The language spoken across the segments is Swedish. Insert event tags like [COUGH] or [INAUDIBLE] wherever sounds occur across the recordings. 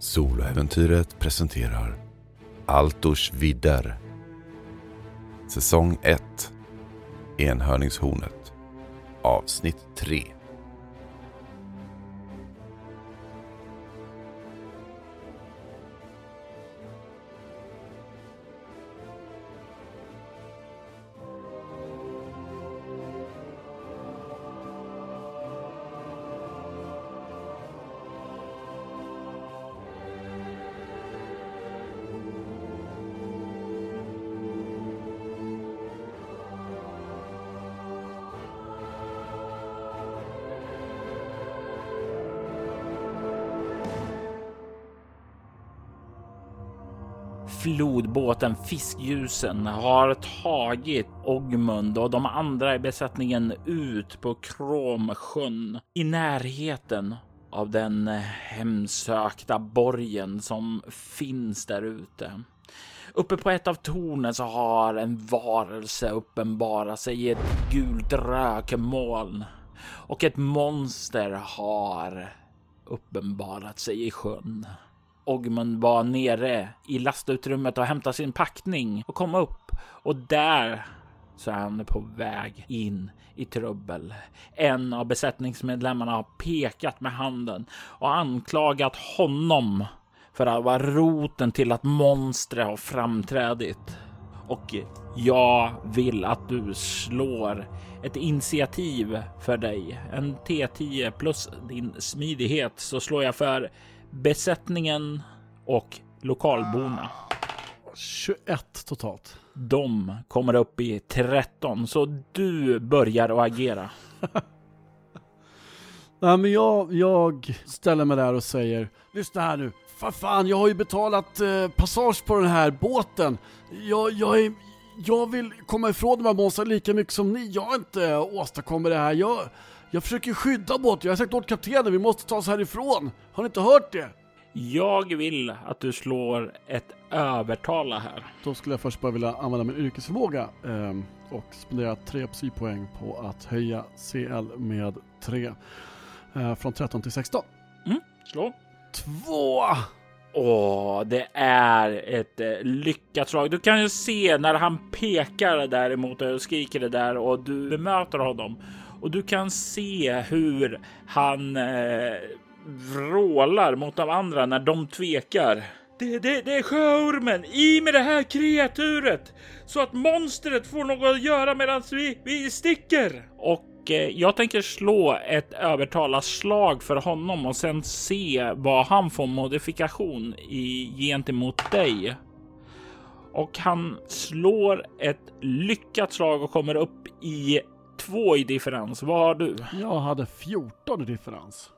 Soloäventyret presenterar Altors vidder. Säsong 1 Enhörningshornet. Avsnitt 3 Båten Fiskljusen har tagit Ogmund och de andra i besättningen ut på Kromsjön i närheten av den hemsökta borgen som finns där ute. Uppe på ett av tornen så har en varelse uppenbarat sig i ett gult rökmoln och ett monster har uppenbarat sig i sjön. Ogmund var nere i lastutrymmet och hämtade sin packning och kom upp och där så är han på väg in i trubbel. En av besättningsmedlemmarna har pekat med handen och anklagat honom för att vara roten till att monstret har framträdit. Och jag vill att du slår ett initiativ för dig. En T10 plus din smidighet så slår jag för besättningen och lokalborna. 21 totalt. De kommer upp i 13, så du börjar att agera. [LAUGHS] Nej, men jag, jag ställer mig där och säger, lyssna här nu. För fan, jag har ju betalat eh, passage på den här båten. Jag, jag, är, jag vill komma ifrån de här monstren lika mycket som ni. Jag har inte åstadkommit det här. Jag, jag försöker skydda båten. Jag har sagt åt kaptenen, vi måste ta oss härifrån. Har ni inte hört det? Jag vill att du slår ett övertala här. Då skulle jag först bara vilja använda min yrkesförmåga eh, och spendera tre psypoäng på att höja CL med 3 eh, från 13 till 16. Mm, slå. Två! Åh, det är ett eh, lyckat slag. Du kan ju se när han pekar däremot och skriker det där och du bemöter honom och du kan se hur han eh, vrålar mot de andra när de tvekar. Det, det, det är sjöormen! I med det här kreaturet! Så att monstret får något att göra medan vi, vi sticker! Och eh, jag tänker slå ett övertalarslag för honom och sen se vad han får modifikation i gentemot dig. Och han slår ett lyckat slag och kommer upp i två i differens. Vad har du? Jag hade 14 i differens.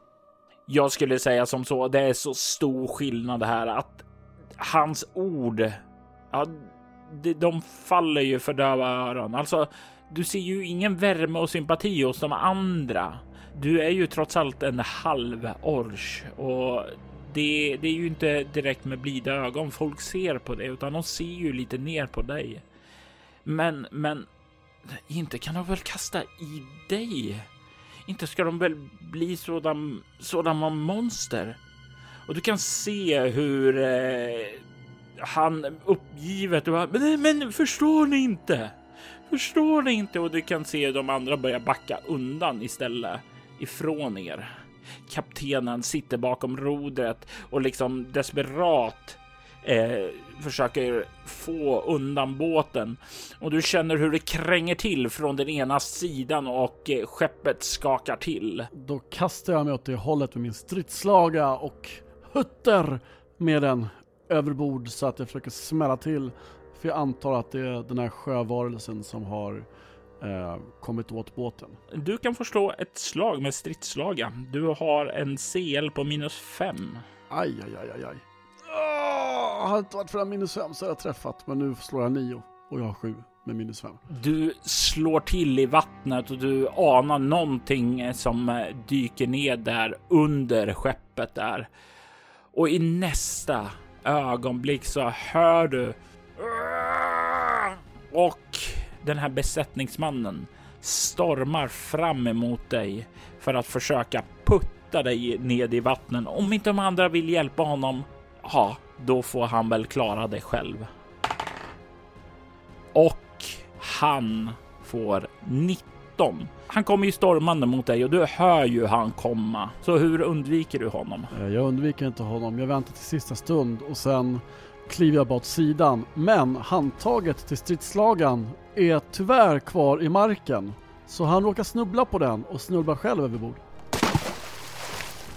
Jag skulle säga som så. Det är så stor skillnad här att hans ord, ja, de, faller ju för döva öron. Alltså, du ser ju ingen värme och sympati hos de andra. Du är ju trots allt en halv ors och det, det är ju inte direkt med blida ögon folk ser på det, utan de ser ju lite ner på dig. Men, men inte kan de väl kasta i dig? Inte ska de väl bli sådan, sådana monster? Och du kan se hur eh, han uppgivet och men, men förstår ni inte? Förstår ni inte? Och du kan se hur de andra börjar backa undan istället ifrån er. Kaptenen sitter bakom rodret och liksom desperat eh, försöker få undan båten och du känner hur det kränger till från den ena sidan och eh, skeppet skakar till. Då kastar jag mig åt det hållet med min stridslaga och hutter med den överbord så att jag försöker smälla till. För jag antar att det är den här sjövarelsen som har eh, kommit åt båten. Du kan förstå ett slag med stridslaga. Du har en CL på minus fem. Aj, aj, aj, aj, aj. Oh, har inte varit för minus fem så har jag träffat, men nu slår jag nio och jag har sju med minus fem. Du slår till i vattnet och du anar någonting som dyker ner där under skeppet där. Och i nästa ögonblick så hör du och den här besättningsmannen stormar fram emot dig för att försöka putta dig ned i vattnet. Om inte de andra vill hjälpa honom, ja, då får han väl klara det själv. Och han får 19. Han kommer ju stormande mot dig och du hör ju han komma. Så hur undviker du honom? Eh, jag undviker inte honom. Jag väntar till sista stund och sen kliver jag bara åt sidan. Men handtaget till stridslagan är tyvärr kvar i marken. Så han råkar snubbla på den och snubblar själv överbord.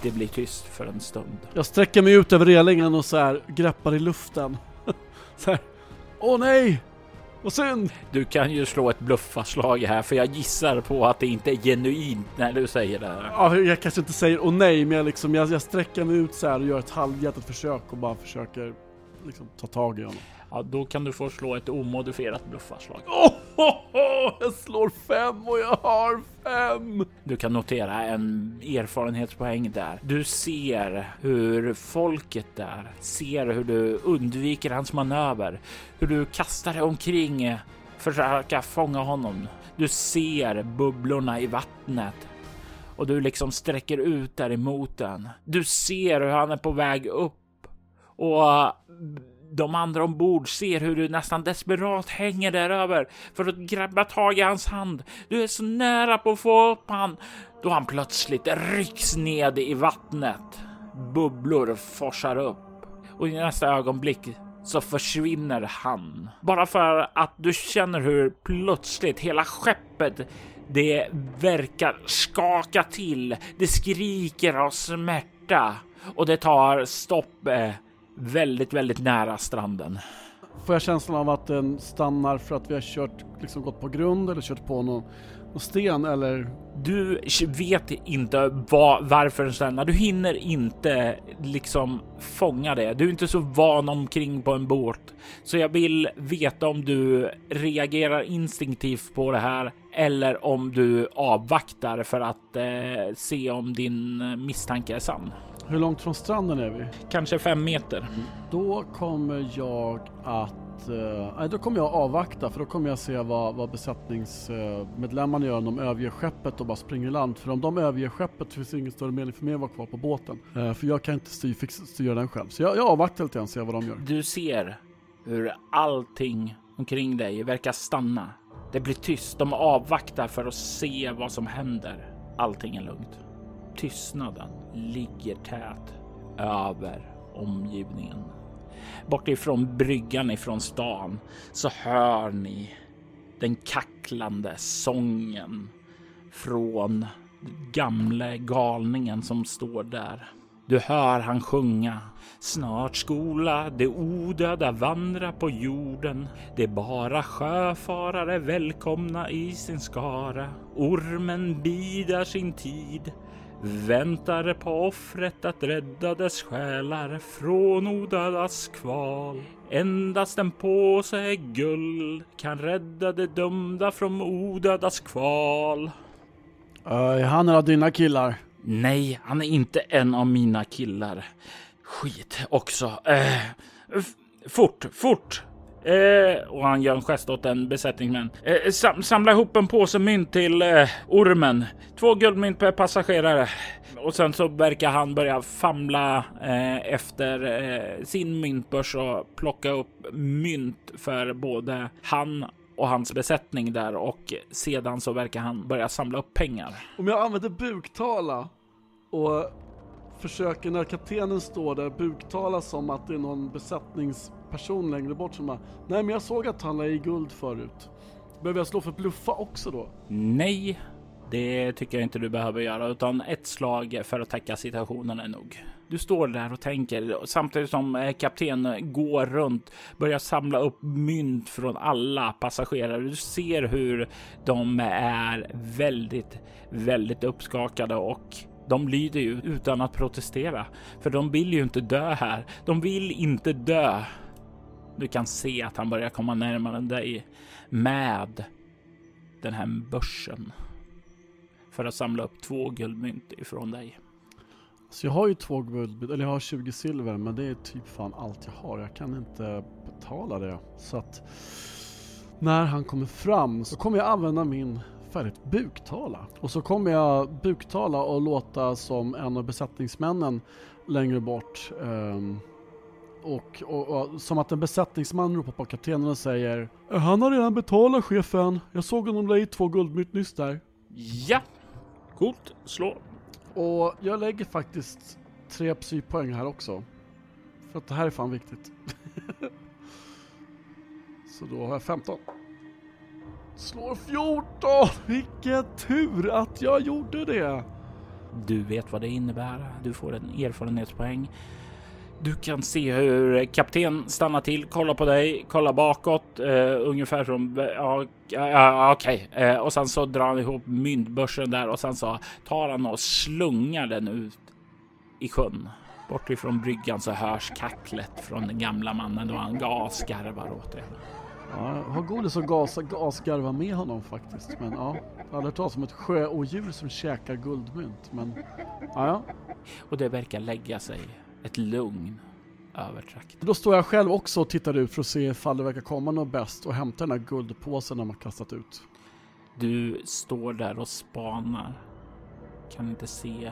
Det blir tyst för en stund. Jag sträcker mig ut över relingen och så här greppar i luften. [LAUGHS] så här. Åh nej! Vad synd! Du kan ju slå ett bluffarslag här, för jag gissar på att det inte är genuint när du säger det. här. Ja, jag kanske inte säger åh nej, men jag, liksom, jag, jag sträcker mig ut så här och gör ett halvhjärtat försök och bara försöker liksom, ta tag i honom. Ja, då kan du få slå ett omodifierat bluffarslag. [LAUGHS] Oh, oh, jag slår fem och jag har fem! Du kan notera en erfarenhetspoäng där. Du ser hur folket där ser hur du undviker hans manöver, hur du kastar dig omkring, försöka fånga honom. Du ser bubblorna i vattnet och du liksom sträcker ut där emot den. Du ser hur han är på väg upp och de andra ombord ser hur du nästan desperat hänger där över för att grabba tag i hans hand. Du är så nära på att få upp han då han plötsligt rycks ned i vattnet. Bubblor forsar upp och i nästa ögonblick så försvinner han. Bara för att du känner hur plötsligt hela skeppet det verkar skaka till. Det skriker av smärta och det tar stopp eh, väldigt, väldigt nära stranden. Får jag känslan av att den stannar för att vi har kört, liksom gått på grund eller kört på någon, någon sten eller? Du vet inte vad, varför den stannar. Du hinner inte liksom fånga det. Du är inte så van omkring på en båt, så jag vill veta om du reagerar instinktivt på det här eller om du avvaktar för att eh, se om din misstanke är sann. Hur långt från stranden är vi? Kanske fem meter. Då kommer jag att... eh, nej, då kommer jag avvakta för då kommer jag se vad, vad besättningsmedlemmarna gör om de överger skeppet och bara springer i land. För om de överger skeppet finns det ingen större mening för mig att vara kvar på båten. Eh, för jag kan inte styr, styra den själv. Så jag, jag avvaktar lite grann och ser vad de gör. Du ser hur allting omkring dig verkar stanna. Det blir tyst. De avvaktar för att se vad som händer. Allting är lugnt. Tystnaden ligger tät över omgivningen. Bortifrån bryggan ifrån stan så hör ni den kacklande sången från gamle galningen som står där. Du hör han sjunga. Snart skola de odöda vandra på jorden. Det är bara sjöfarare välkomna i sin skara. Ormen bidar sin tid. Väntar på offret att rädda dess själar från odödas kval. Endast en påse guld kan rädda de dömda från odödas kval. Är han en av dina killar? Nej, han är inte en av mina killar. Skit också. F- fort, fort! Eh, och han gör en gest åt en besättningsmän. Eh, sam samla ihop en påse mynt till eh, ormen. Två guldmynt per passagerare. Och sen så verkar han börja famla eh, efter eh, sin myntbörs och plocka upp mynt för både han och hans besättning där och sedan så verkar han börja samla upp pengar. Om jag använder buktala och försöker när kaptenen står där buktala som att det är någon besättningsperson längre bort som bara Nej men jag såg att han la i guld förut. Behöver jag slå för bluffa också då? Nej, det tycker jag inte du behöver göra, utan ett slag för att täcka situationen är nog. Du står där och tänker samtidigt som kaptenen kapten går runt, börjar samla upp mynt från alla passagerare. Du ser hur de är väldigt, väldigt uppskakade och de lyder ju utan att protestera, för de vill ju inte dö här. De vill inte dö. Du kan se att han börjar komma närmare dig med den här börsen för att samla upp två guldmynt ifrån dig. Så jag har ju två guldmynt, eller jag har 20 silver men det är typ fan allt jag har. Jag kan inte betala det. Så att när han kommer fram så kommer jag använda min färdigt buktala. Och så kommer jag buktala och låta som en av besättningsmännen längre bort. Um, och, och, och, som att en besättningsman ropar på kaptenen och säger Han har redan betalat chefen. Jag såg honom lägga i två guldmynt nyss där. Ja, coolt. Slå. Och jag lägger faktiskt tre psypoäng här också. För att det här är fan viktigt. [LAUGHS] Så då har jag 15. Slår 14! [LAUGHS] Vilken tur att jag gjorde det! Du vet vad det innebär. Du får en erfarenhetspoäng. Du kan se hur kapten stannar till, kollar på dig, kollar bakåt, eh, ungefär som ja, ja okej. Eh, och sen så drar han ihop myntbörsen där och sen så tar han och slungar den ut i sjön. Bort ifrån bryggan så hörs kacklet från den gamla mannen och han gasgarvar åt det. Ja, har godis och gas, gasgarva med honom faktiskt. Men ja, jag hade hört talas om ett sjöodjur som käkar guldmynt. Men ja, ja. Och det verkar lägga sig ett lugn över trakten. Då står jag själv också och tittar ut för att se ifall det verkar komma något bäst och hämtar den här guldpåsen de har kastat ut. Du står där och spanar. Kan inte se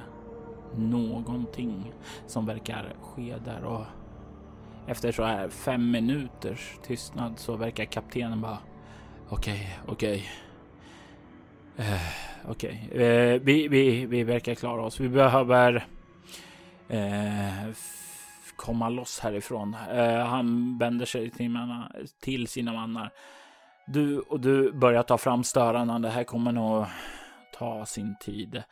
någonting som verkar ske där och efter så här fem minuters tystnad så verkar kaptenen bara okej, okay, okej. Okay. Uh, okej, okay. uh, vi, vi, vi verkar klara oss. Vi behöver uh, komma loss härifrån. Uh, han vänder sig till, manna, till sina mannar. Du och du börjar ta fram störarna. Det här kommer nog ta sin tid.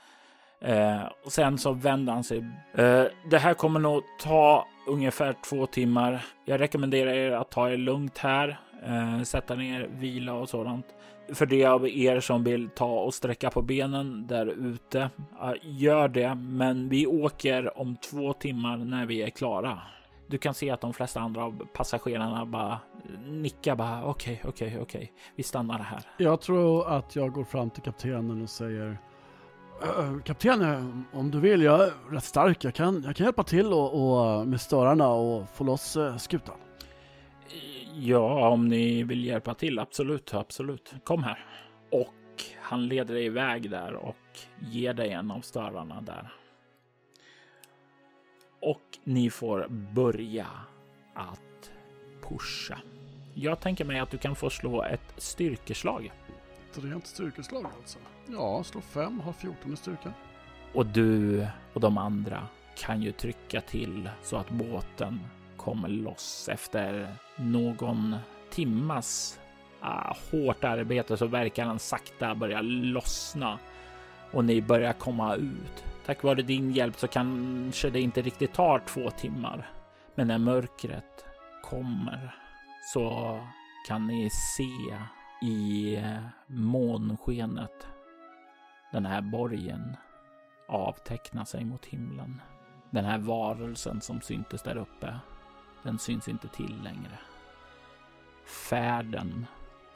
Eh, och sen så vänder han sig. Eh, det här kommer nog ta ungefär två timmar. Jag rekommenderar er att ta er lugnt här, eh, sätta ner, vila och sådant. För de av er som vill ta och sträcka på benen där ute, eh, gör det. Men vi åker om två timmar när vi är klara. Du kan se att de flesta andra av passagerarna bara nickar bara okej, okay, okej, okay, okej. Okay. Vi stannar här. Jag tror att jag går fram till kaptenen och säger kapten, om du vill, jag är rätt stark. Jag kan, jag kan hjälpa till och, och med störarna och få loss skutan. Ja, om ni vill hjälpa till, absolut, absolut. Kom här. Och han leder dig iväg där och ger dig en av störarna där. Och ni får börja att pusha. Jag tänker mig att du kan få slå ett styrkeslag. Ett rent styrkeslag alltså? Ja, slå 5, har 14 i styrka. Och du och de andra kan ju trycka till så att båten kommer loss efter någon timmas ah, hårt arbete så verkar den sakta börja lossna och ni börjar komma ut. Tack vare din hjälp så kanske det inte riktigt tar två timmar. Men när mörkret kommer så kan ni se i månskenet den här borgen avtecknar sig mot himlen. Den här varelsen som syntes där uppe, den syns inte till längre. Färden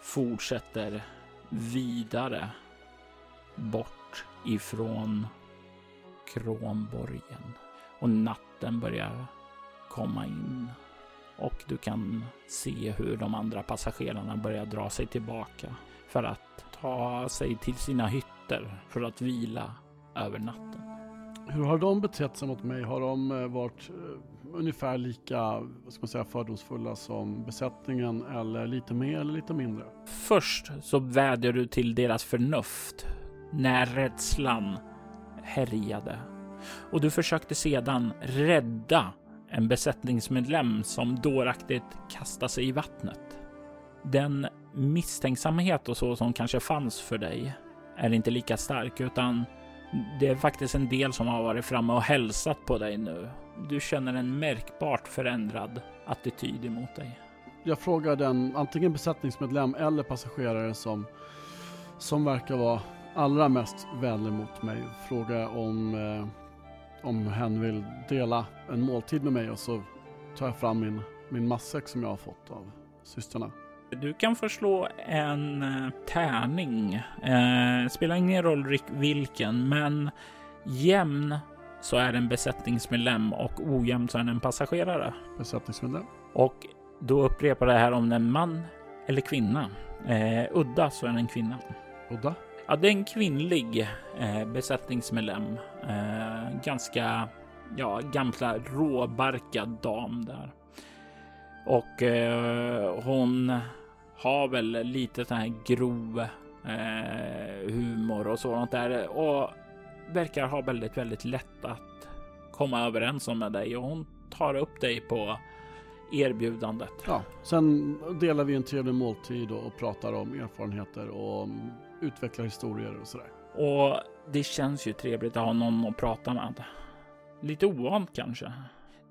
fortsätter vidare bort ifrån Kronborgen och natten börjar komma in och du kan se hur de andra passagerarna börjar dra sig tillbaka för att ta sig till sina hytter för att vila över natten. Hur har de betett sig mot mig? Har de eh, varit uh, ungefär lika ska man säga, fördomsfulla som besättningen eller lite mer eller lite mindre? Först så vädjar du till deras förnuft när rädslan härjade och du försökte sedan rädda en besättningsmedlem som dåraktigt kastar sig i vattnet. Den misstänksamhet och så som kanske fanns för dig är inte lika stark utan det är faktiskt en del som har varit framme och hälsat på dig nu. Du känner en märkbart förändrad attityd emot dig. Jag frågar den antingen besättningsmedlem eller passagerare som, som verkar vara allra mest vänlig mot mig. Frågar om, eh, om hen vill dela en måltid med mig och så tar jag fram min, min matsäck som jag har fått av systrarna. Du kan förslå en eh, tärning. Eh, spelar ingen roll vilken, men jämn så är det en besättningsmedlem och ojämn så är det en passagerare. Besättningsmedlem. Och då upprepar det här om det är en man eller kvinna. Eh, udda så är det en kvinna. Udda? Ja, det är en kvinnlig eh, besättningsmedlem. Eh, ganska, ja, gamla råbarkad dam där. Och eh, hon har väl lite sån här grov eh, humor och sådant där och verkar ha väldigt, väldigt lätt att komma överens om med dig och hon tar upp dig på erbjudandet. Ja, sen delar vi en trevlig måltid och pratar om erfarenheter och mm, utvecklar historier och sådär. Och det känns ju trevligt att ha någon att prata med. Lite ovant kanske.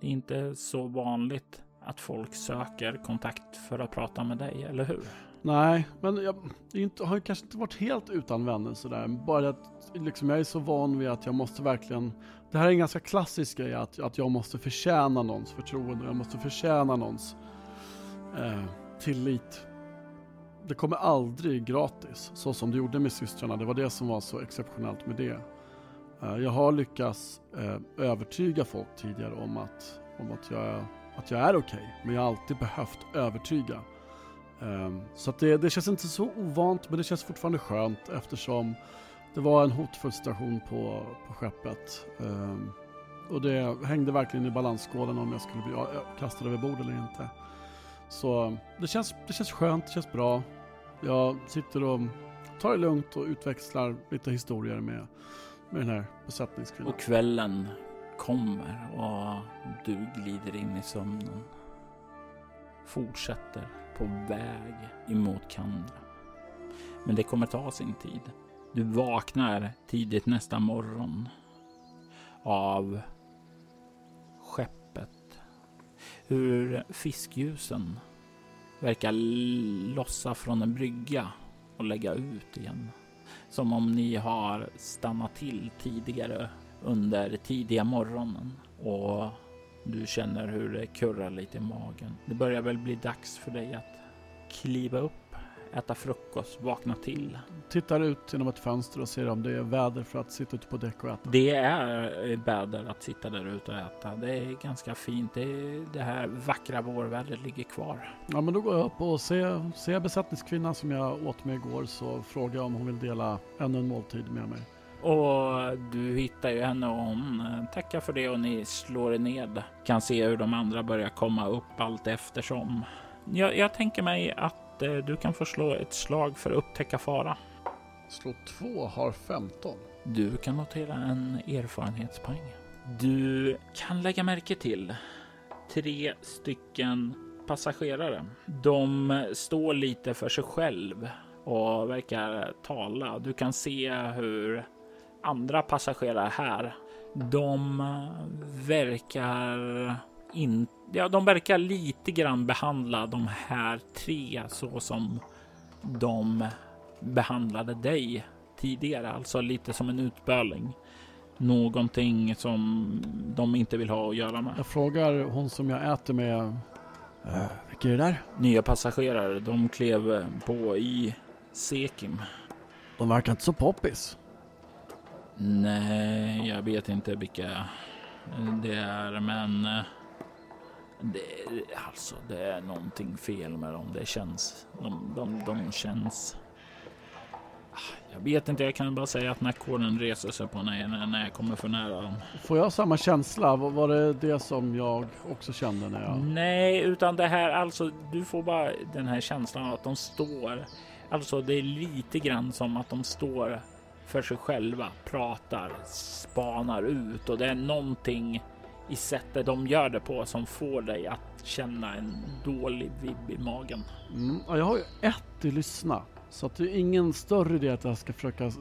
Det är inte så vanligt att folk söker kontakt för att prata med dig, eller hur? Nej, men jag, jag har kanske inte varit helt utan vänner sådär. Bara att liksom, jag är så van vid att jag måste verkligen... Det här är en ganska klassisk grej, att, att jag måste förtjäna någons förtroende. Jag måste förtjäna någons eh, tillit. Det kommer aldrig gratis, så som det gjorde med systrarna. Det var det som var så exceptionellt med det. Eh, jag har lyckats eh, övertyga folk tidigare om att, om att jag att jag är okej, okay, men jag har alltid behövt övertyga. Ehm, så att det, det känns inte så ovant, men det känns fortfarande skönt eftersom det var en hotfull situation på, på skeppet. Ehm, och det hängde verkligen i balansskålen om jag skulle bli kastad över bord eller inte. Så det känns, det känns skönt, det känns bra. Jag sitter och tar det lugnt och utväxlar lite historier med, med den här besättningskvinnan. Och kvällen kommer och du glider in i sömnen. Fortsätter på väg emot Kandra. Men det kommer ta sin tid. Du vaknar tidigt nästa morgon av Hur fiskljusen verkar lossa från en brygga och lägga ut igen. Som om ni har stannat till tidigare under tidiga morgonen och du känner hur det kurrar lite i magen. Det börjar väl bli dags för dig att kliva upp, äta frukost, vakna till. Tittar ut genom ett fönster och ser om det är väder för att sitta ute på däck och äta. Det är väder att sitta där ute och äta. Det är ganska fint. Det, är, det här vackra vårvädret ligger kvar. Ja, men då går jag upp och ser, ser besättningskvinnan som jag åt med igår så frågar jag om hon vill dela ännu en måltid med mig. Och du hittar ju henne och hon eh, tackar för det och ni slår er ned. Kan se hur de andra börjar komma upp allt eftersom. Jag, jag tänker mig att eh, du kan få slå ett slag för att upptäcka fara. Slå två har 15. Du kan notera en erfarenhetspoäng. Du kan lägga märke till tre stycken passagerare. De står lite för sig själv och verkar tala. Du kan se hur andra passagerare här, de verkar in, ja, de verkar lite grann behandla de här tre så som de behandlade dig tidigare, alltså lite som en utböling. Någonting som de inte vill ha att göra med. Jag frågar hon som jag äter med. Uh, vilka är det där? Nya passagerare. De klev på i Sekim. De verkar inte så poppis. Nej, jag vet inte vilka det är, men eh, det, alltså, det är någonting fel med dem. Det känns, de, de, de känns. Jag vet inte, jag kan bara säga att nackkoden reser sig på när, när jag kommer för nära dem. Får jag samma känsla? Var det det som jag också kände när jag... Nej, utan det här alltså, du får bara den här känslan av att de står. Alltså, det är lite grann som att de står för sig själva, pratar, spanar ut och det är någonting i sättet de gör det på som får dig att känna en dålig vibb i magen. Mm, jag har ju ett i lyssna så att det är ingen större idé att jag ska försöka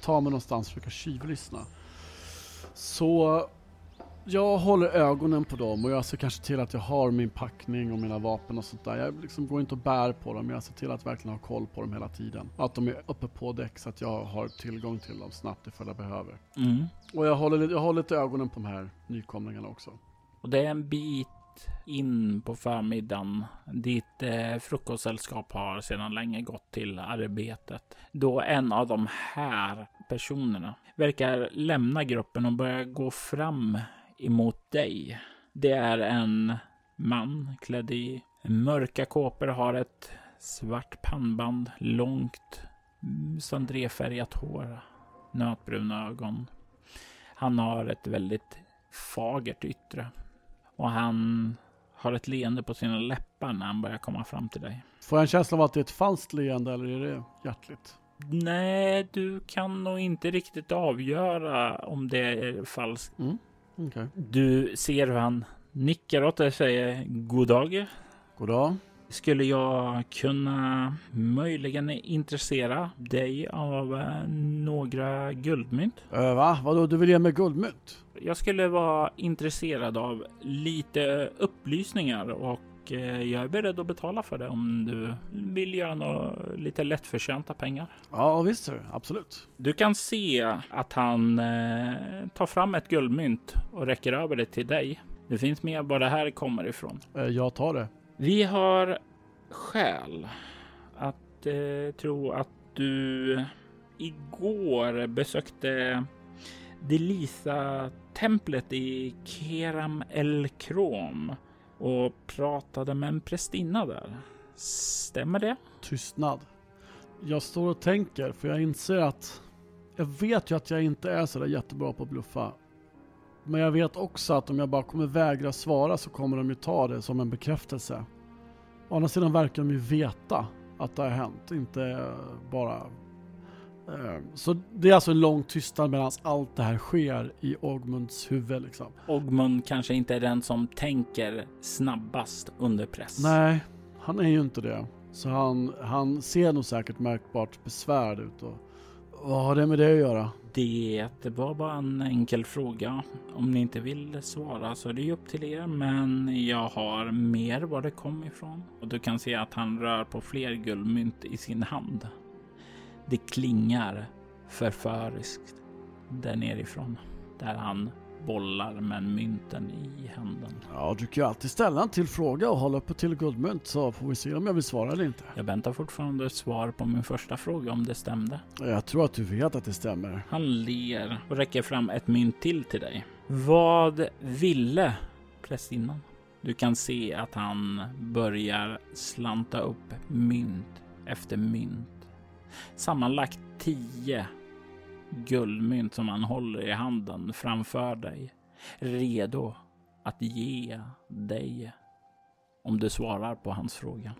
ta mig någonstans och försöka tjuvlyssna. Så jag håller ögonen på dem och jag ser kanske till att jag har min packning och mina vapen och sånt där. Jag liksom går inte och bär på dem, jag ser till att verkligen ha koll på dem hela tiden. Att de är uppe på däck så att jag har tillgång till dem snabbt ifall jag behöver. Mm. Och jag håller, jag håller lite ögonen på de här nykomlingarna också. Och det är en bit in på förmiddagen. Ditt eh, frukostsällskap har sedan länge gått till arbetet. Då en av de här personerna verkar lämna gruppen och börja gå fram emot dig. Det är en man klädd i mörka kåpor, har ett svart pannband långt mm, sandréfärgat hår, nötbruna ögon. Han har ett väldigt fagert yttre och han har ett leende på sina läppar när han börjar komma fram till dig. Får jag en känsla av att det är ett falskt leende eller är det hjärtligt? Nej, du kan nog inte riktigt avgöra om det är falskt. Mm. Okay. Du ser hur han nickar åt dig och säger god dag. God dag. Skulle jag kunna möjligen intressera dig av eh, några guldmynt? Äh, va? Vadå, du vill ge mig guldmynt? Jag skulle vara intresserad av lite upplysningar och eh, jag är beredd att betala för det om du vill göra några lite lättförtjänta pengar. Ja, visst sir. absolut. Du kan se att han eh, tar fram ett guldmynt och räcker över det till dig. Det finns mer var det här kommer ifrån. Jag tar det. Vi har skäl att eh, tro att du igår besökte Delisa-templet i Keram El Krom och pratade med en prästinna där. Stämmer det? Tystnad. Jag står och tänker, för jag inser att jag vet ju att jag inte är sådär jättebra på att bluffa. Men jag vet också att om jag bara kommer vägra svara så kommer de ju ta det som en bekräftelse. Å andra sidan verkar de ju veta att det har hänt, inte bara... Eh, så det är alltså en lång tystnad medan allt det här sker i Ogmunds huvud liksom. Ogmund kanske inte är den som tänker snabbast under press. Nej, han är ju inte det. Så han, han ser nog säkert märkbart besvärd ut och vad har det med det att göra? Det var bara en enkel fråga. Om ni inte vill svara så är det ju upp till er. Men jag har mer var det kom ifrån. Och du kan se att han rör på fler guldmynt i sin hand. Det klingar förföriskt där nerifrån. Där han bollar med mynten i handen. Ja, du kan ju alltid ställa en till fråga och hålla uppe till guldmynt så får vi se om jag vill svara eller inte. Jag väntar fortfarande ett svar på min första fråga om det stämde. Jag tror att du vet att det stämmer. Han ler och räcker fram ett mynt till till dig. Vad ville prästinnan? Du kan se att han börjar slanta upp mynt efter mynt. Sammanlagt tio guldmynt som han håller i handen framför dig. Redo att ge dig om du svarar på hans fråga.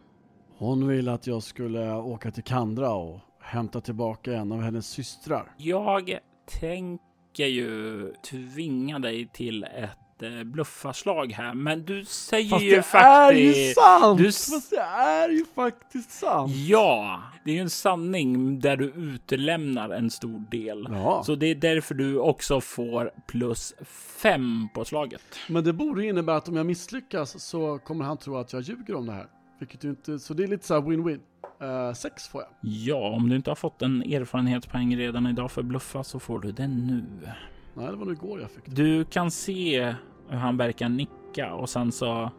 Hon vill att jag skulle åka till Kandra och hämta tillbaka en av hennes systrar. Jag tänker ju tvinga dig till ett eh, bluffarslag här, men du säger Fast ju det faktiskt... är ju sant! Du... Fast det är ju faktiskt sant! Ja, det är ju en sanning där du utelämnar en stor del. Ja. Så det är därför du också får plus fem på slaget. Men det borde innebära att om jag misslyckas så kommer han tro att jag ljuger om det här. Vilket ju inte, så det är lite så här win-win. Uh, sex får jag. Ja, om du inte har fått en erfarenhetspoäng redan idag för bluffa så får du den nu. Nej, det var nog igår jag fick det. Du kan se hur han verkar nicka och sen så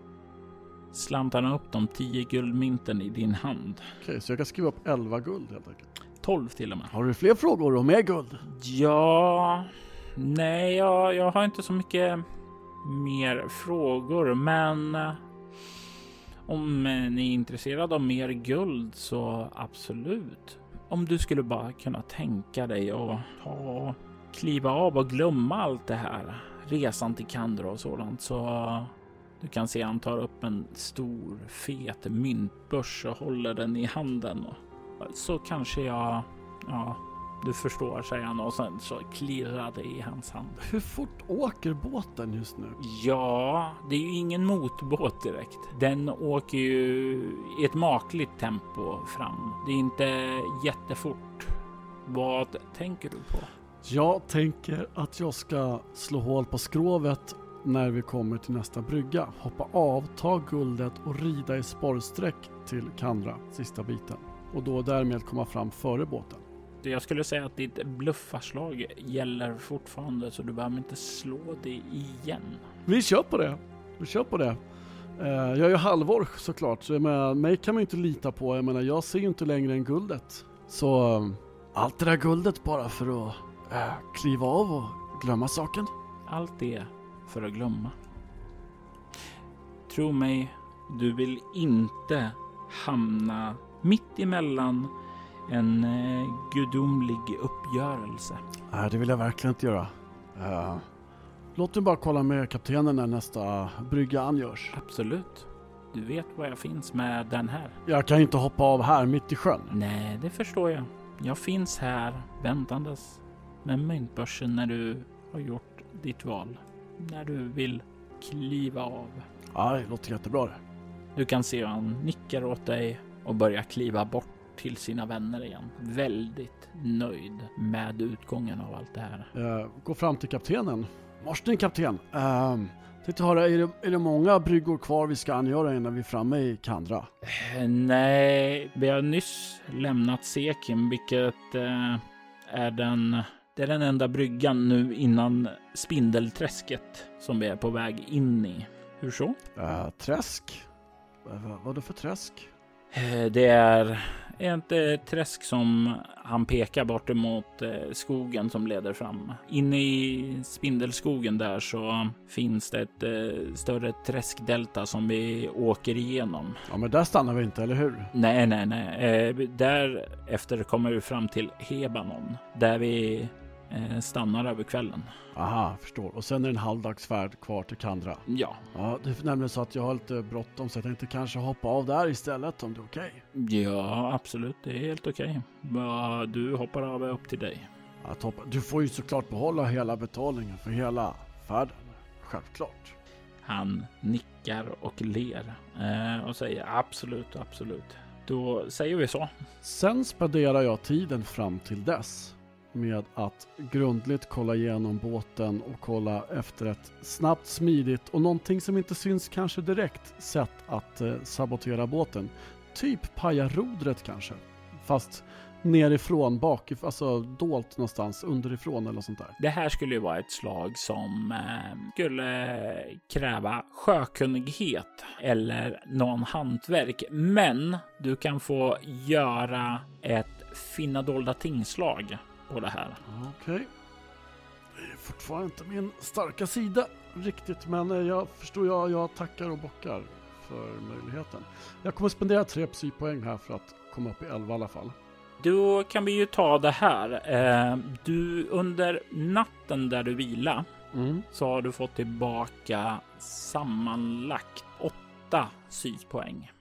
slantar han upp de tio guldmynten i din hand. Okej, så jag kan skriva upp 11 guld helt enkelt. 12 till och med. Har du fler frågor och mer guld? Ja, nej, jag, jag har inte så mycket mer frågor, men eh, om ni är intresserade av mer guld så absolut. Om du skulle bara kunna tänka dig att ta, kliva av och glömma allt det här, resan till Kandra och sådant, så du kan se han tar upp en stor fet myntbörs och håller den i handen. Så kanske jag, ja, du förstår, säger han och sen så klirrar det i hans hand. Hur fort åker båten just nu? Ja, det är ju ingen motbåt direkt. Den åker ju i ett makligt tempo fram. Det är inte jättefort. Vad tänker du på? Jag tänker att jag ska slå hål på skrovet när vi kommer till nästa brygga. Hoppa av, ta guldet och rida i sporrsträck till Kandra, sista biten. Och då därmed komma fram före båten. Jag skulle säga att ditt bluffarslag gäller fortfarande så du behöver inte slå det igen. Vi kör på det. Vi kör på det. Eh, Jag är ju halvork såklart, så jag menar, mig kan man ju inte lita på. Jag menar, jag ser ju inte längre än guldet. Så eh, allt det där guldet bara för att äh, kliva av och glömma saken. Allt det för att glömma. Tro mig, du vill inte hamna mitt emellan en eh, gudomlig uppgörelse. Nej, det vill jag verkligen inte göra. Uh, låt mig bara kolla med kaptenen när nästa brygga angörs. Absolut. Du vet var jag finns med den här. Jag kan inte hoppa av här mitt i sjön. Nej, det förstår jag. Jag finns här väntandes med myntbörsen när du har gjort ditt val. När du vill kliva av. Ja, det låter jättebra det. Du kan se hur han nickar åt dig och börjar kliva bort till sina vänner igen. Väldigt nöjd med utgången av allt det här. Jag går fram till kaptenen. Morsten kapten. Uh, tänkte höra, är det, är det många bryggor kvar vi ska angöra innan vi är framme i Kandra? Eh, nej, vi har nyss lämnat Sekim, vilket eh, är den det är den enda bryggan nu innan Spindelträsket som vi är på väg in i. Hur så? Uh, träsk? Uh, vad är det för träsk? Uh, det är ett eh, träsk som han pekar bort emot eh, skogen som leder fram. Inne i spindelskogen där så finns det ett eh, större träskdelta som vi åker igenom. Ja, men där stannar vi inte, eller hur? Nej, nej, nej. Därefter kommer vi fram till Hebanon där vi eh, stannar över kvällen. Aha, förstår. Och sen är det en halvdagsfärd kvar till Kandra. Ja. Ja, det är nämligen så att jag har lite bråttom så jag tänkte kanske hoppa av där istället om det är okej. Okay. Ja, absolut. Det är helt okej. Okay. Du hoppar av upp till dig. Att hoppa. Du får ju såklart behålla hela betalningen för hela färden. Självklart. Han nickar och ler eh, och säger absolut, absolut. Då säger vi så. Sen spenderar jag tiden fram till dess med att grundligt kolla igenom båten och kolla efter ett snabbt, smidigt och någonting som inte syns kanske direkt sätt att eh, sabotera båten. Typ paja rodret kanske. Fast nerifrån, bak, alltså dolt någonstans underifrån eller sånt där. Det här skulle ju vara ett slag som eh, skulle kräva sjökunnighet eller någon hantverk. Men du kan få göra ett finna dolda tingslag på det här. Okej. Okay. Det är fortfarande inte min starka sida riktigt, men eh, jag förstår, jag, jag tackar och bockar för möjligheten. Jag kommer spendera tre psypoäng här för att komma upp i 11 i alla fall. Då kan vi ju ta det här. Eh, du under natten där du vila mm. så har du fått tillbaka sammanlagt åtta psypoäng.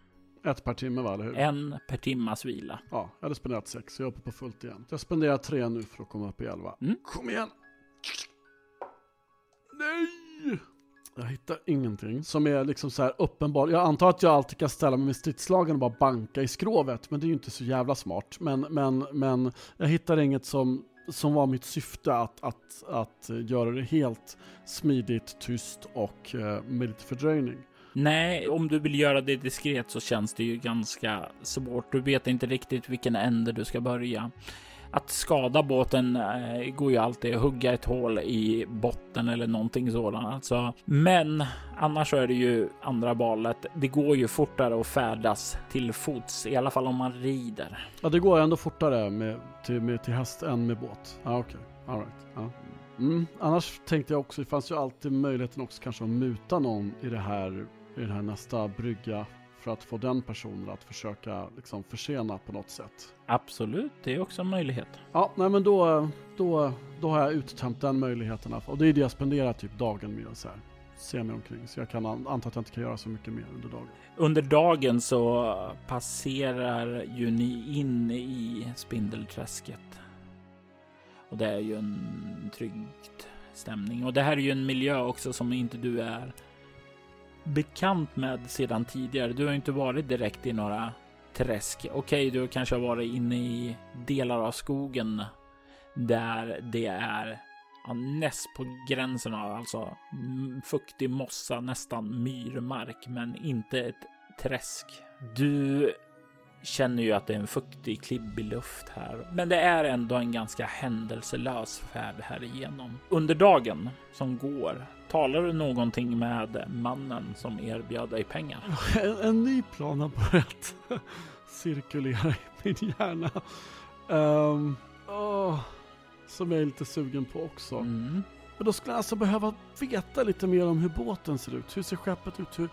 Ett per timme va, eller hur? En per timmas vila. Ja, jag hade spenderat sex, så jag är uppe på fullt igen. Jag spenderar tre nu för att komma upp i elva. Mm. Kom igen! Nej! Jag hittar ingenting som är liksom så här uppenbar. Jag antar att jag alltid kan ställa mig med stridslagen och bara banka i skrovet, men det är ju inte så jävla smart. Men, men, men jag hittar inget som, som var mitt syfte att, att, att göra det helt smidigt, tyst och uh, med lite fördröjning. Nej, om du vill göra det diskret så känns det ju ganska svårt. Du vet inte riktigt vilken ände du ska börja. Att skada båten eh, går ju alltid att hugga ett hål i botten eller någonting sådant. Alltså. Men annars så är det ju andra valet. Det går ju fortare att färdas till fots, i alla fall om man rider. Ja, det går ändå fortare med, till, med, till häst än med båt. Ja, okej. Okay. All right. Ja. Mm. Annars tänkte jag också, det fanns ju alltid möjligheten också kanske att muta någon i det här i den här nästa brygga för att få den personen att försöka liksom försena på något sätt. Absolut, det är också en möjlighet. Ja, nej men då, då, då har jag uttömt den möjligheten och det är det jag spenderar typ dagen med så här. Se mig omkring, så jag kan anta att jag inte kan göra så mycket mer under dagen. Under dagen så passerar ju ni in i Spindelträsket. Och det är ju en trygg stämning. Och det här är ju en miljö också som inte du är bekant med sedan tidigare. Du har inte varit direkt i några träsk. Okej, okay, du kanske har varit inne i delar av skogen där det är ja, näst på gränsen av alltså fuktig mossa, nästan myrmark, men inte ett träsk. Du känner ju att det är en fuktig, klibbig luft här, men det är ändå en ganska händelselös färd här igenom. Under dagen som går talar du någonting med mannen som erbjöd dig pengar? En, en ny plan har börjat [LAUGHS] cirkulera i min hjärna. Um, oh, som jag är lite sugen på också. Mm. Men då skulle jag alltså behöva veta lite mer om hur båten ser ut. Hur ser skeppet ut? Hur,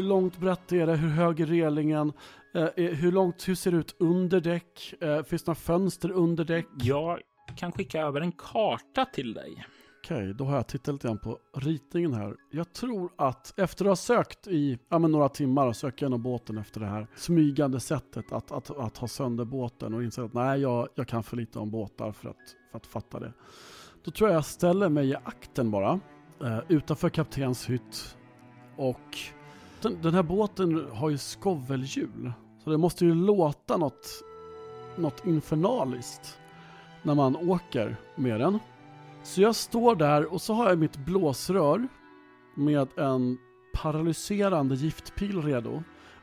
Hur långt brett är det? Hur hög är relingen? Eh, hur långt, hur ser det ut under däck? Eh, finns det några fönster under däck? Jag kan skicka över en karta till dig. Okej, då har jag tittat lite grann på ritningen här. Jag tror att efter att ha sökt i ja, men några timmar och sökt igenom båten efter det här smygande sättet att, att, att ha sönder båten och inse att nej, jag, jag kan för lite om båtar för att, för att fatta det. Då tror jag jag ställer mig i akten bara, eh, utanför kaptens hytt. Och den, den här båten har ju skovelhjul, så det måste ju låta något, något infernaliskt när man åker med den. Så jag står där och så har jag mitt blåsrör med en paralyserande giftpil redo.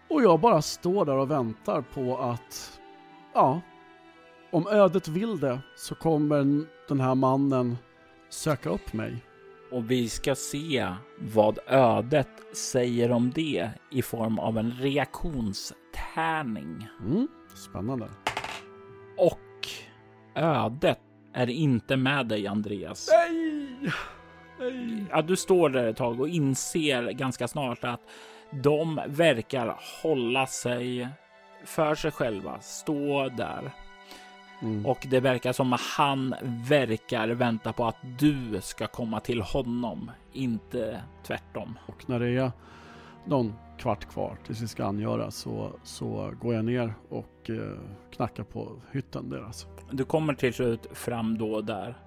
Och jag bara står där och väntar på att, ja, om ödet vill det så kommer den här mannen söka upp mig. Och vi ska se vad ödet säger om det i form av en reaktionstärning. Mm, spännande. Och ödet är inte med dig, Andreas. Nej! Nej! Ja, du står där ett tag och inser ganska snart att de verkar hålla sig för sig själva, stå där. Mm. Och det verkar som att han verkar vänta på att du ska komma till honom, inte tvärtom. Och när det är någon kvart kvar tills vi ska angöra så, så går jag ner och eh, knackar på hytten deras. Du kommer till slut fram då där,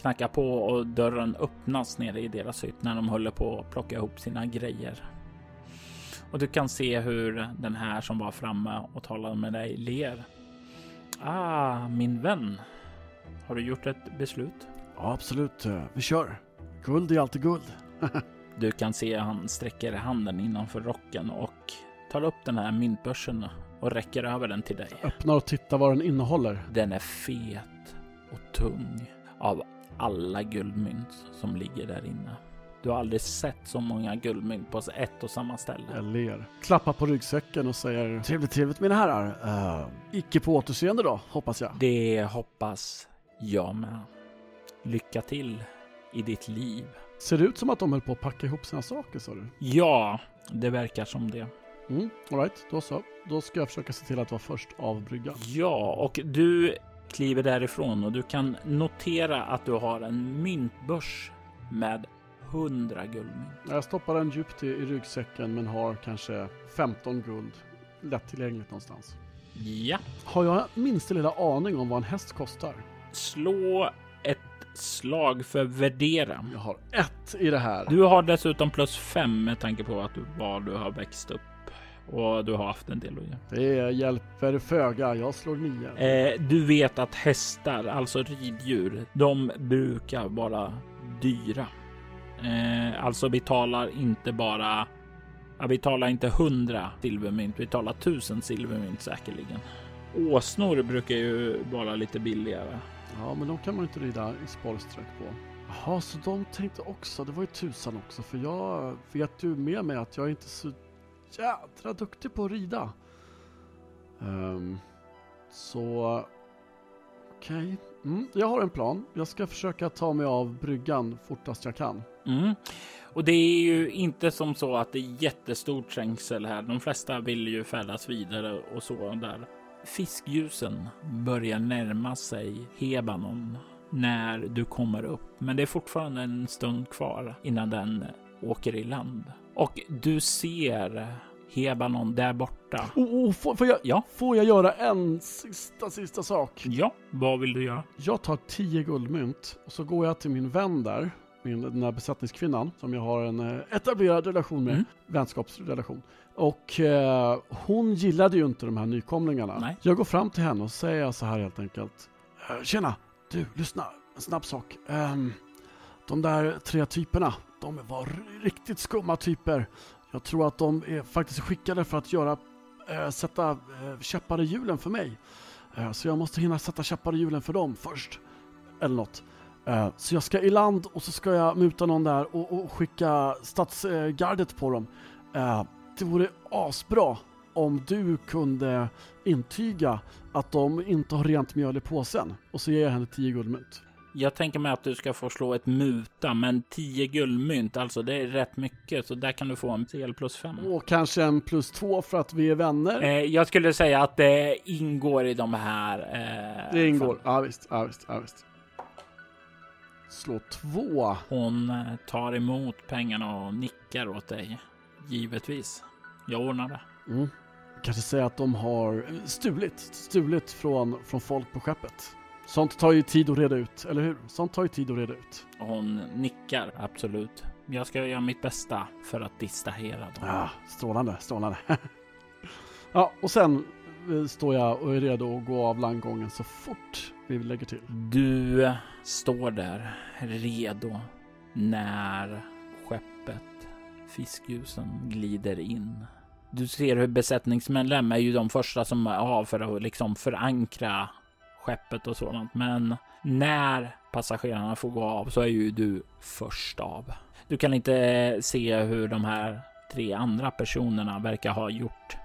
knackar på och dörren öppnas nere i deras hytt när de håller på att plocka ihop sina grejer. Och du kan se hur den här som var framme och talade med dig ler. Ah, min vän. Har du gjort ett beslut? Ja, absolut. eh, Vi kör. Guld är alltid guld. [LAUGHS] Du kan se han sträcker handen innanför rocken och tar upp den här myntbörsen och räcker över den till dig. Öppnar och tittar vad den innehåller. Den är fet och tung av alla guldmynt som ligger där inne. Du har aldrig sett så många guldmynt på ett och samma ställe. Jag ler. Klappar på ryggsäcken och säger Trevligt, trevligt mina herrar. Uh, icke på återseende då, hoppas jag. Det hoppas jag med. Lycka till i ditt liv. Ser det ut som att de höll på att packa ihop sina saker sa du? Ja, det verkar som det. Mm, alright, då så. Då ska jag försöka se till att vara först av bryggan. Ja, och du kliver därifrån och du kan notera att du har en myntbörs med 100 guldmynt. Jag stoppar den djupt i, i ryggsäcken men har kanske 15 guld lättillgängligt någonstans. Ja, Har jag minsta lilla aning om vad en häst kostar? slå ett slag för värdera. Jag har ett i det här. Du har dessutom plus fem med tanke på att du, var du har växt upp och du har haft en del att göra. Det hjälper föga. Jag slår nio. Eh, du vet att hästar, alltså riddjur, de brukar vara dyra. Eh, alltså vi talar inte bara, ja, vi talar inte hundra silvermynt, vi talar tusen silvermynt säkerligen. Åsnor brukar ju vara lite billigare. Ja, men de kan man ju inte rida i spårsträck på. Jaha, så de tänkte också, det var ju tusan också, för jag vet ju med mig att jag är inte så jädra duktig på att rida. Ehm, så, okej. Mm, jag har en plan. Jag ska försöka ta mig av bryggan fortast jag kan. Mm. Och det är ju inte som så att det är jättestort trängsel här. De flesta vill ju färdas vidare och så där. Fiskljusen börjar närma sig Hebanon när du kommer upp, men det är fortfarande en stund kvar innan den åker i land. Och du ser Hebanon där borta. Oh, oh, får, får, jag, Ja, får jag göra en sista, sista sak? ja, vad vill du göra? Jag tar 10 guldmynt och så går jag till min vän där, min, den här besättningskvinnan som jag har en eh, etablerad relation med, Mm. vänskapsrelation. Och eh, hon gillade ju inte de här nykomlingarna. Nej. Jag går fram till henne och säger så här helt enkelt. "Eh, Tjena, du, lyssna, en snabb sak. Ehm, de där tre typerna, de var riktigt skumma typer. Jag tror att de är faktiskt skickade för att göra, äh, sätta äh, käppar i hjulen för mig. Äh, Så jag måste hinna sätta käppar i hjulen för dem först. Eller något. Så jag ska i land och så ska jag muta någon där och, och skicka stadsgardet på dem. Det vore asbra om du kunde intyga att de inte har rent mjöl i påsen. Och så ger jag henne 10 guldmynt. Jag tänker mig att du ska få slå ett muta, men 10 guldmynt, alltså det är rätt mycket, så där kan du få en CL plus 5. Och kanske en plus två för att vi är vänner. Eh, jag skulle säga att det ingår i de här. Eh, det ingår, ja visst, ja visst, ja visst. Slå två. Hon eh, tar emot pengarna och nickar åt dig. Givetvis. Jag ordnar det. Mm. Kanske säga att de har stulit, stulit från, från folk på skeppet. Sånt tar ju tid att reda ut, eller hur? Sånt tar ju tid att reda ut. Hon nickar, absolut. Jag ska göra mitt bästa för att distrahera dem. Ja, strålande, strålande. [LAUGHS] ja, och sen eh, står jag och är redo att gå av landgången så fort vi lägger till. Du står där redo när skeppet Fiskljusen glider in. Du ser hur besättningsmedlemmar är ju de första som är av för att liksom förankra skeppet och sådant. Men när passagerarna får gå av så är ju du först av. Du kan inte se hur de här tre andra personerna verkar ha gjort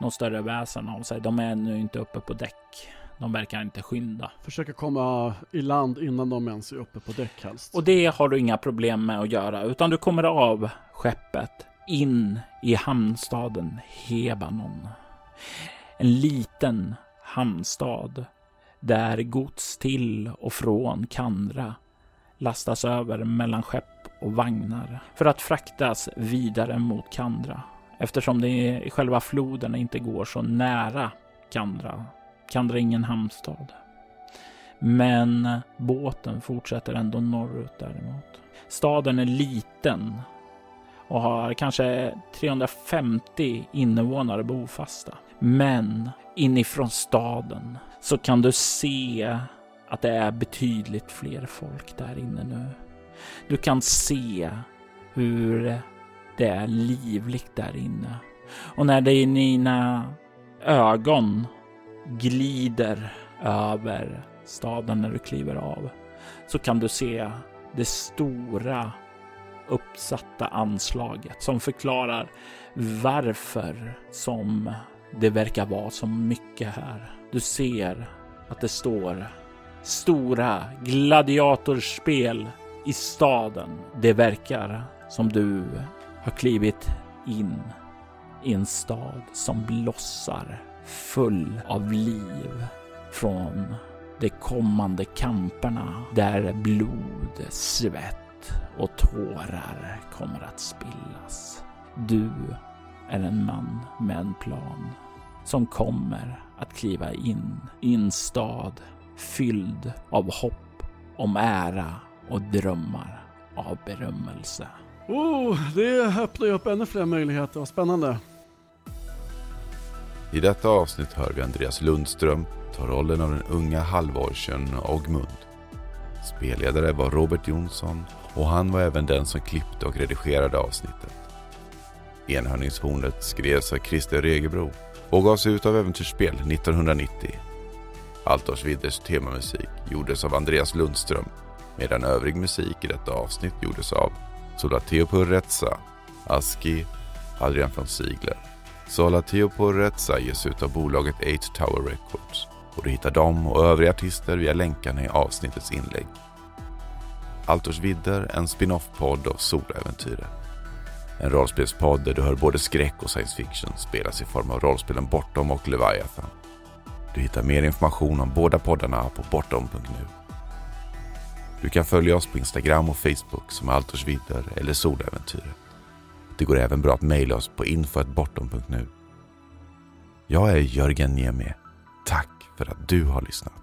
någon större väsen av sig. De är ännu inte uppe på däck. De verkar inte skynda. Försöker komma i land innan de ens är uppe på däck helst. Och det har du inga problem med att göra, utan du kommer av skeppet in i hamnstaden Hebanon. En liten hamnstad där gods till och från Kandra lastas över mellan skepp och vagnar för att fraktas vidare mot Kandra eftersom det i själva floden inte går så nära Kandra. Kandra är ingen hamnstad. Men båten fortsätter ändå norrut däremot. Staden är liten och har kanske 350 invånare bofasta. Men inifrån staden så kan du se att det är betydligt fler folk där inne nu. Du kan se hur det är livligt där inne. Och när dina ögon glider över staden när du kliver av så kan du se det stora uppsatta anslaget som förklarar varför som det verkar vara så mycket här. Du ser att det står stora gladiatorspel i staden. Det verkar som du har klivit in i en stad som blossar full av liv från de kommande kamperna där blod, svett och tårar kommer att spillas. Du är en man med en plan som kommer att kliva in i en stad fylld av hopp om ära och drömmar av berömmelse. Oh, det öppnar ju upp ännu fler möjligheter. Vad spännande. I detta avsnitt hör vi Andreas Lundström ta rollen av den unga halvorchen Ogmund. Spelledare var Robert Jonsson och han var även den som klippte och redigerade avsnittet. Enhörningshornet skrevs av Christer Regebro och gavs ut av Äventyrsspel 1990. Altors Vidders temamusik gjordes av Andreas Lundström medan övrig musik i detta avsnitt gjordes av Solateo Purretsa, Aski, Adrian von Ziegler. Solateo Purretsa ges ut av bolaget 8 Tower Records och du hittar dem och övriga artister via länkarna i avsnittets inlägg. Altors Vidder, en spin-off-podd av Soläventyret. En rollspelspodd där du hör både skräck och science fiction spelas i form av rollspelen Bortom och Leviathan. Du hittar mer information om båda poddarna på bortom.nu. Du kan följa oss på Instagram och Facebook som Altors Vidder eller Soläventyret. Det går även bra att mejla oss på info.bortom.nu. Jag är Jörgen Niemi. Tack för att du har lyssnat.